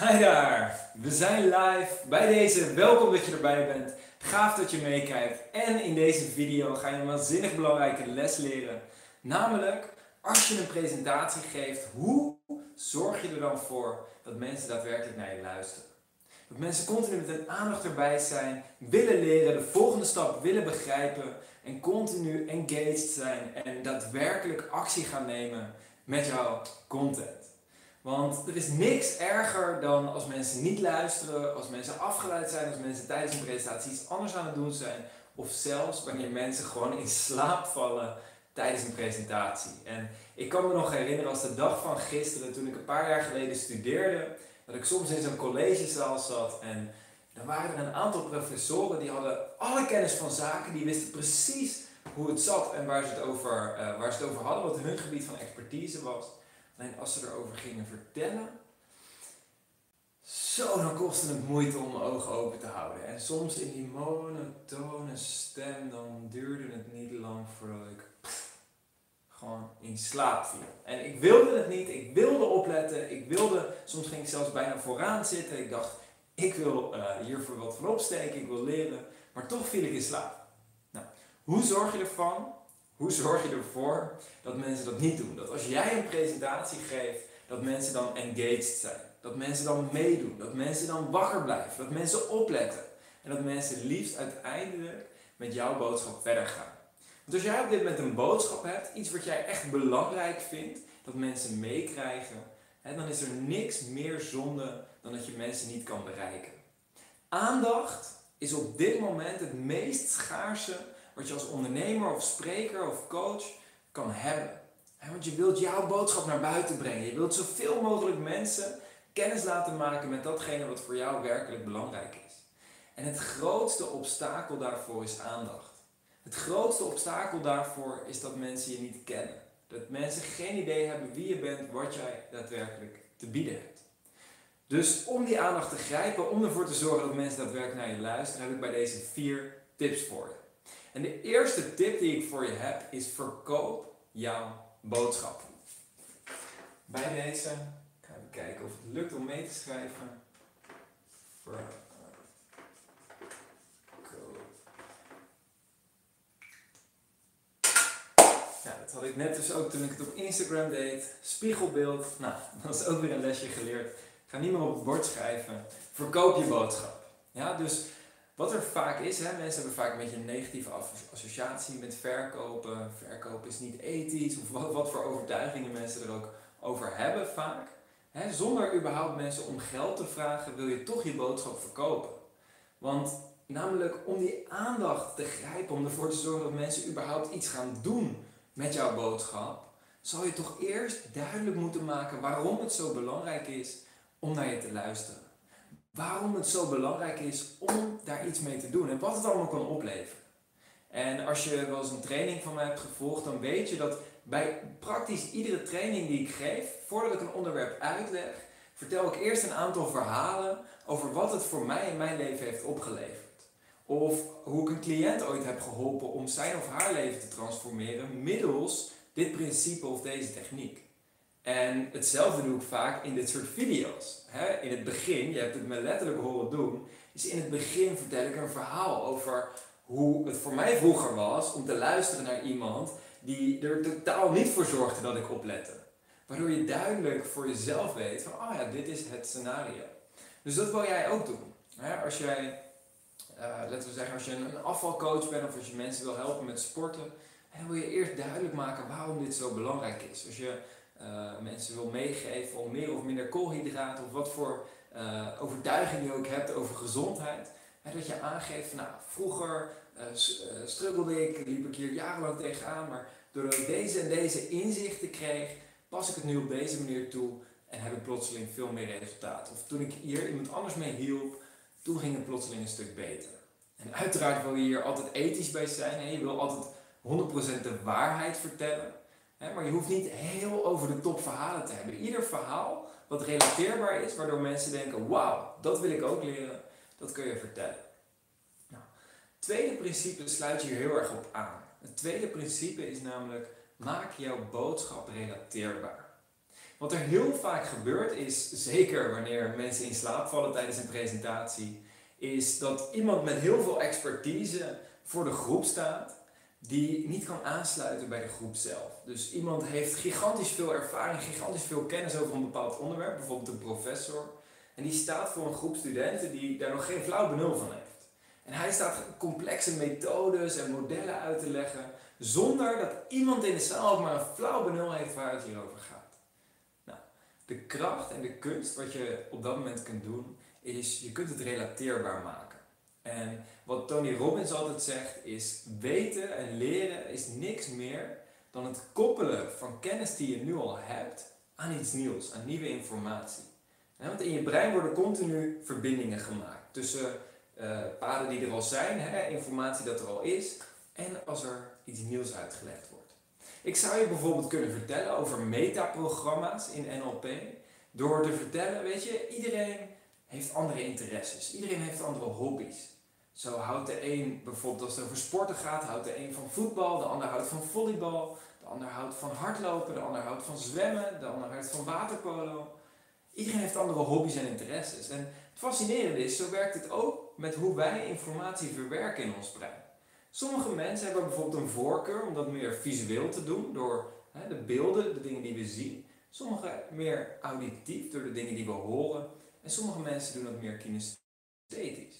Hi daar, we zijn live bij deze. Welkom dat je erbij bent. Gaaf dat je meekijkt. En in deze video ga je een waanzinnig belangrijke les leren. Namelijk, als je een presentatie geeft, hoe zorg je er dan voor dat mensen daadwerkelijk naar je luisteren? Dat mensen continu met hun aandacht erbij zijn, willen leren, de volgende stap willen begrijpen en continu engaged zijn en daadwerkelijk actie gaan nemen met jouw content. Want er is niks erger dan als mensen niet luisteren, als mensen afgeleid zijn, als mensen tijdens een presentatie iets anders aan het doen zijn. Of zelfs wanneer mensen gewoon in slaap vallen tijdens een presentatie. En ik kan me nog herinneren als de dag van gisteren, toen ik een paar jaar geleden studeerde, dat ik soms in zo'n collegezaal zat en dan waren er een aantal professoren die hadden alle kennis van zaken, die wisten precies hoe het zat en waar ze het over, uh, waar ze het over hadden, wat hun gebied van expertise was. Alleen als ze erover gingen vertellen, zo dan kostte het moeite om mijn ogen open te houden. En soms in die monotone stem, dan duurde het niet lang voordat ik gewoon in slaap viel. En ik wilde het niet, ik wilde opletten, ik wilde, soms ging ik zelfs bijna vooraan zitten. Ik dacht, ik wil uh, hiervoor wat van opsteken, ik wil leren, maar toch viel ik in slaap. Nou, hoe zorg je ervan hoe zorg je ervoor dat mensen dat niet doen? Dat als jij een presentatie geeft, dat mensen dan engaged zijn. Dat mensen dan meedoen. Dat mensen dan wakker blijven. Dat mensen opletten. En dat mensen liefst uiteindelijk met jouw boodschap verder gaan. Want als jij op dit moment een boodschap hebt, iets wat jij echt belangrijk vindt, dat mensen meekrijgen, dan is er niks meer zonde dan dat je mensen niet kan bereiken. Aandacht is op dit moment het meest schaarse wat je als ondernemer of spreker of coach kan hebben. Want je wilt jouw boodschap naar buiten brengen. Je wilt zoveel mogelijk mensen kennis laten maken met datgene wat voor jou werkelijk belangrijk is. En het grootste obstakel daarvoor is aandacht. Het grootste obstakel daarvoor is dat mensen je niet kennen. Dat mensen geen idee hebben wie je bent, wat jij daadwerkelijk te bieden hebt. Dus om die aandacht te grijpen, om ervoor te zorgen dat mensen daadwerkelijk naar je luisteren, heb ik bij deze vier tips voor je. En de eerste tip die ik voor je heb is verkoop jouw boodschap. Bij deze, ik ga even kijken of het lukt om mee te schrijven. Verkoop. Ja, dat had ik net dus ook toen ik het op Instagram deed. Spiegelbeeld. Nou, dat is ook weer een lesje geleerd. Ga niet meer op het bord schrijven. Verkoop je boodschap. Ja, dus wat er vaak is, hè, mensen hebben vaak een beetje een negatieve associatie met verkopen. Verkopen is niet ethisch, of wat, voor overtuigingen mensen er ook over hebben vaak. Hè, zonder überhaupt mensen om geld te vragen, wil je toch je boodschap verkopen. Want namelijk om die aandacht te grijpen, om ervoor te zorgen dat mensen überhaupt iets gaan doen met jouw boodschap, zal je toch eerst duidelijk moeten maken waarom het zo belangrijk is om naar je te luisteren waarom het zo belangrijk is om daar iets mee te doen en wat het allemaal kan opleveren. En als je wel eens een training van mij hebt gevolgd, dan weet je dat bij praktisch iedere training die ik geef, voordat ik een onderwerp uitleg, vertel ik eerst een aantal verhalen over wat het voor mij in mijn leven heeft opgeleverd. Of hoe ik een cliënt ooit heb geholpen om zijn of haar leven te transformeren middels dit principe of deze techniek. En hetzelfde doe ik vaak in dit soort video's. in het begin, je hebt het me letterlijk horen doen, is in het begin vertel ik een verhaal over hoe het voor mij vroeger was om te luisteren naar iemand die er totaal niet voor zorgde dat ik oplette. Waardoor je duidelijk voor jezelf weet van, oh ja, dit is het scenario. Dus dat wil jij ook doen. als jij, uh, laten we zeggen, als je een afvalcoach bent of als je mensen wil helpen met sporten, wil je eerst duidelijk maken waarom dit zo belangrijk is. Als je uh, mensen wil meegeven om meer of minder koolhydraten of wat voor uh, overtuiging je ook hebt over gezondheid. Hè, dat je aangeeft van nou, vroeger uh, struggelde ik, liep ik hier jarenlang tegenaan, maar doordat ik deze en deze inzichten kreeg, pas ik het nu op deze manier toe en heb ik plotseling veel meer resultaat. Of toen ik hier iemand anders mee hielp, toen ging het plotseling een stuk beter. En uiteraard wil je hier altijd ethisch bij zijn. Hè? Je wil altijd 100% de waarheid vertellen maar je hoeft niet heel over de top verhalen te hebben. Ieder verhaal wat relateerbaar is, waardoor mensen denken: wauw, dat wil ik ook leren, dat kun je vertellen. Nou, het tweede principe sluit hier heel erg op aan. Het tweede principe is namelijk: maak jouw boodschap relateerbaar. Wat er heel vaak gebeurt is, zeker wanneer mensen in slaap vallen tijdens een presentatie, is dat iemand met heel veel expertise voor de groep staat die niet kan aansluiten bij de groep zelf. Dus iemand heeft gigantisch veel ervaring, gigantisch veel kennis over een bepaald onderwerp, bijvoorbeeld een professor. En die staat voor een groep studenten die daar nog geen flauw benul van heeft. En hij staat complexe methodes en modellen uit te leggen, zonder dat iemand in de zaal ook maar een flauw benul heeft waar het hier over gaat. Nou, de kracht en de kunst wat je op dat moment kunt doen, is je kunt het relateerbaar maken. En wat Tony Robbins altijd zegt is, weten en leren is niks meer dan het koppelen van kennis die je nu al hebt aan iets nieuws, aan nieuwe informatie. want in je brein worden continu verbindingen gemaakt tussen uh, paden die er al zijn, hè, informatie dat er al is, en als er iets nieuws uitgelegd wordt. Ik zou je bijvoorbeeld kunnen vertellen over metaprogramma's in NLP, door te vertellen, weet je, iedereen heeft andere interesses, iedereen heeft andere hobby's. Zo houdt de een bijvoorbeeld als het over sporten gaat, houdt de een van voetbal, de ander houdt van volleybal, de ander houdt van hardlopen, de ander houdt van zwemmen, de ander houdt van waterpolo. Iedereen heeft andere hobby's en interesses. En het fascinerende is, zo werkt het ook met hoe wij informatie verwerken in ons brein. Sommige mensen hebben bijvoorbeeld een voorkeur om dat meer visueel te doen, door hè, de beelden, de dingen die we zien. Sommigen meer auditief, door de dingen die we horen. En sommige mensen doen dat meer kinesthetisch.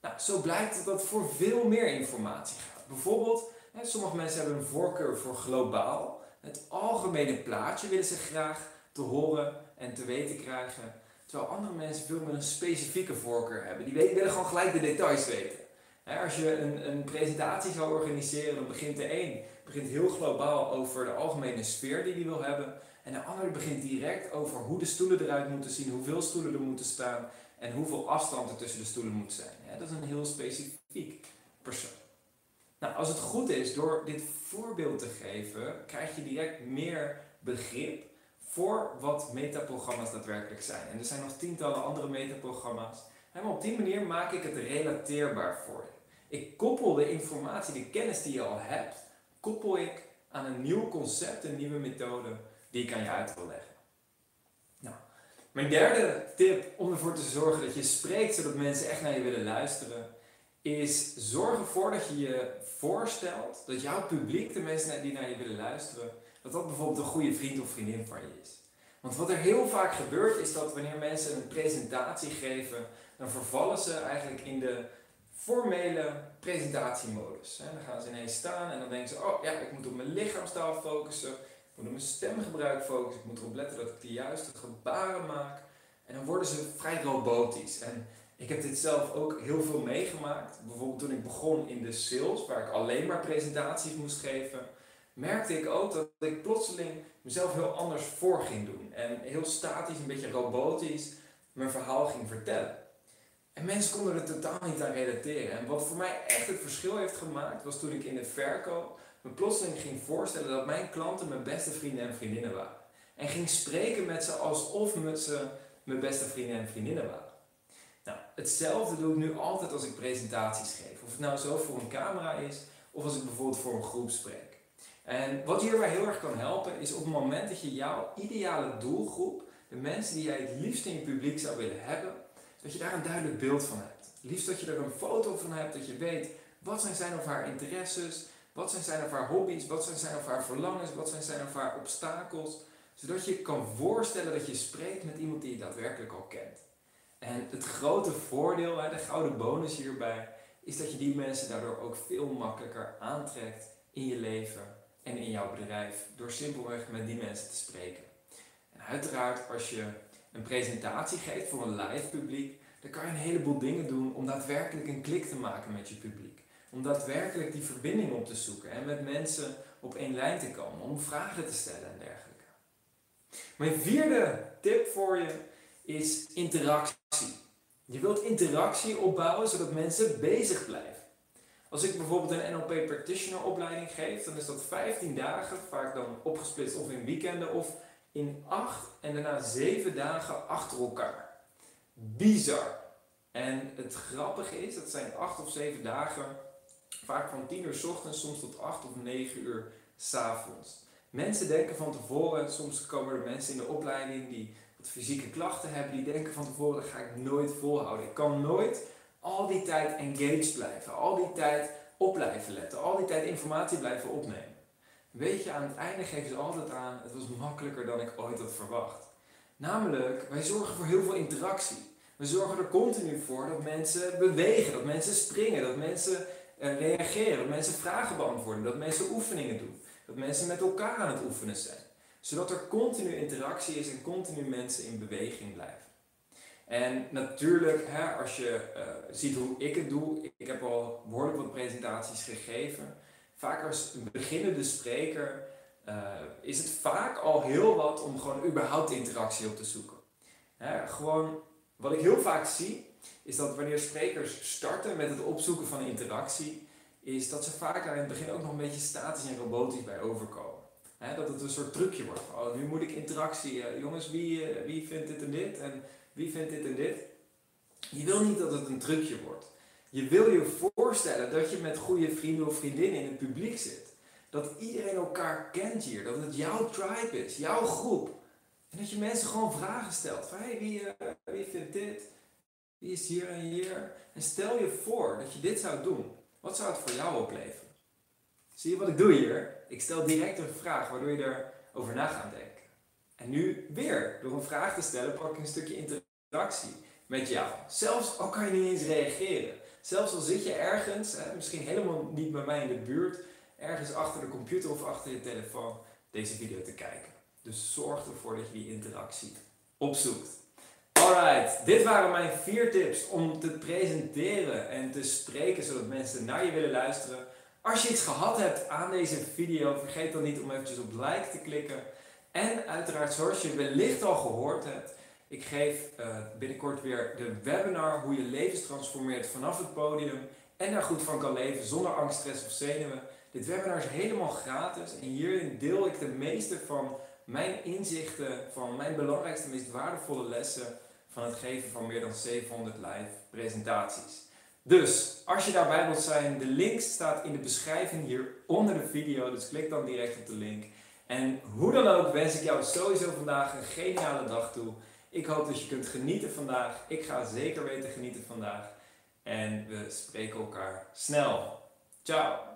Nou, zo blijkt dat dat voor veel meer informatie gaat. Bijvoorbeeld, hè, sommige mensen hebben een voorkeur voor globaal. Het algemene plaatje willen ze graag te horen en te weten krijgen. Terwijl andere mensen veel meer een specifieke voorkeur hebben. Die willen gewoon gelijk de details weten. als je een, een presentatie zou organiseren, dan begint de een begint heel globaal over de algemene sfeer die hij wil hebben. En de ander begint direct over hoe de stoelen eruit moeten zien, hoeveel stoelen er moeten staan en hoeveel afstand er tussen de stoelen moet zijn. Dat is een heel specifiek persoon. Nou, als het goed is, door dit voorbeeld te geven, krijg je direct meer begrip voor wat metaprogramma's daadwerkelijk zijn. En er zijn nog tientallen andere metaprogramma's. En op die manier maak ik het relateerbaar voor je. Ik koppel de informatie, de kennis die je al hebt, koppel ik aan een nieuw concept, een nieuwe methode die ik aan je uit wil leggen. Nou, mijn derde tip om ervoor te zorgen dat je spreekt zodat mensen echt naar je willen luisteren, is zorg ervoor dat je je voorstelt dat jouw publiek, de mensen die naar je willen luisteren, dat dat bijvoorbeeld een goede vriend of vriendin van je is. Want wat er heel vaak gebeurt is dat wanneer mensen een presentatie geven, dan vervallen ze eigenlijk in de formele presentatiemodus. Dan gaan ze ineens staan en dan denken ze, oh ja, ik moet op mijn lichaamstaal focussen, moet op mijn stemgebruik focussen, ik moet erop letten dat ik de juiste gebaren maak. En dan worden ze vrij robotisch. En ik heb dit zelf ook heel veel meegemaakt. Bijvoorbeeld toen ik begon in de sales, waar ik alleen maar presentaties moest geven merkte ik ook dat ik plotseling mezelf heel anders voor ging doen. En heel statisch, een beetje robotisch mijn verhaal ging vertellen. En mensen konden er totaal niet aan relateren. En wat voor mij echt het verschil heeft gemaakt, was toen ik in het verkoop me plotseling ging voorstellen dat mijn klanten mijn beste vrienden en vriendinnen waren. En ging spreken met ze alsof ze mijn beste vrienden en vriendinnen waren. Nou, hetzelfde doe ik nu altijd als ik presentaties geef. Of het nou zo voor een camera is, of als ik bijvoorbeeld voor een groep spreek. En wat hierbij heel erg kan helpen is op het moment dat je jouw ideale doelgroep, de mensen die jij het liefst in je publiek zou willen hebben, dat je daar een duidelijk beeld van hebt. Liefst dat je er een foto van hebt, dat je weet wat zijn zijn of haar interesses, wat zijn zijn of haar hobby's, wat zijn zijn of haar verlangens, wat zijn zijn of haar obstakels. Zodat je kan voorstellen dat je spreekt met iemand die je daadwerkelijk al kent. En het grote voordeel, de gouden bonus hierbij, is dat je die mensen daardoor ook veel makkelijker aantrekt in je leven en in jouw bedrijf door simpelweg met die mensen te spreken. En uiteraard als je een presentatie geeft voor een live publiek, dan kan je een heleboel dingen doen om daadwerkelijk een klik te maken met je publiek. Om daadwerkelijk die verbinding op te zoeken en met mensen op één lijn te komen, om vragen te stellen en dergelijke. Mijn vierde tip voor je is interactie. Je wilt interactie opbouwen zodat mensen bezig blijven. Als ik bijvoorbeeld een NLP Practitioner opleiding geef, dan is dat 15 dagen, vaak dan opgesplitst of in weekenden of in 8 en daarna 7 dagen achter elkaar. Bizar. En het grappige is, dat zijn 8 of 7 dagen, vaak van 10 uur s ochtends, soms tot 8 of 9 uur s avonds. Mensen denken van tevoren, soms komen er mensen in de opleiding die wat fysieke klachten hebben, die denken van tevoren, dat ga ik nooit volhouden. Ik kan nooit al die tijd engaged blijven, al die tijd op blijven letten, al die tijd informatie blijven opnemen. Weet je, aan het einde geven ze altijd aan, het was makkelijker dan ik ooit had verwacht. Namelijk, wij zorgen voor heel veel interactie. We zorgen er continu voor dat mensen bewegen, dat mensen springen, dat mensen reageren, dat mensen vragen beantwoorden, dat mensen oefeningen doen, dat mensen met elkaar aan het oefenen zijn. Zodat er continu interactie is en continu mensen in beweging blijven. En natuurlijk, hè, als je uh, ziet hoe ik het doe, ik heb al behoorlijk wat presentaties gegeven. Vaak als een beginnende spreker uh, is het vaak al heel wat om gewoon überhaupt interactie op te zoeken. Hè, gewoon, wat ik heel vaak zie, is dat wanneer sprekers starten met het opzoeken van interactie, is dat ze vaak aan het begin ook nog een beetje statisch en robotisch bij overkomen. Dat het een soort trucje wordt. Oh, nu moet ik interactie. Uh, jongens, wie, wie vindt dit en dit? En wie vindt dit en dit? Je wil niet dat het een trucje wordt. Je wil je voorstellen dat je met goede vrienden of vriendinnen in het publiek zit. Dat iedereen elkaar kent hier. Dat het jouw tribe is, jouw groep. En dat je mensen gewoon vragen stelt. Van, hey, wie, uh, wie vindt dit? Wie is hier en hier? En stel je voor dat je dit zou doen. Wat zou het voor jou opleveren? Zie je wat ik doe hier? Ik stel direct een vraag waardoor je erover na gaat denken. En nu weer, door een vraag te stellen, pak ik een stukje interactie met jou. Zelfs al kan je niet eens reageren. Zelfs al zit je ergens, hè, misschien helemaal niet bij mij in de buurt, ergens achter de computer of achter je telefoon deze video te kijken. Dus zorg ervoor dat je die interactie opzoekt. Alright, dit waren mijn vier tips om te presenteren en te spreken zodat mensen naar je willen luisteren. Als je iets gehad hebt aan deze video, vergeet dan niet om eventjes op like te klikken. En uiteraard, zoals je wellicht al gehoord hebt, ik geef uh, binnenkort weer de webinar hoe je levens transformeert vanaf het podium en daar goed van kan leven zonder angst, stress of zenuwen. Dit webinar is helemaal gratis en hierin deel ik de meeste van mijn inzichten, van mijn belangrijkste, meest waardevolle lessen van het geven van meer dan 700 live presentaties. Dus als je daarbij wilt zijn, de link staat in de beschrijving hier onder de video, dus klik dan direct op de link. En hoe dan ook wens ik jou sowieso vandaag een geniale dag toe. Ik hoop dat je kunt genieten vandaag. Ik ga zeker weten genieten vandaag. En we spreken elkaar snel. Ciao!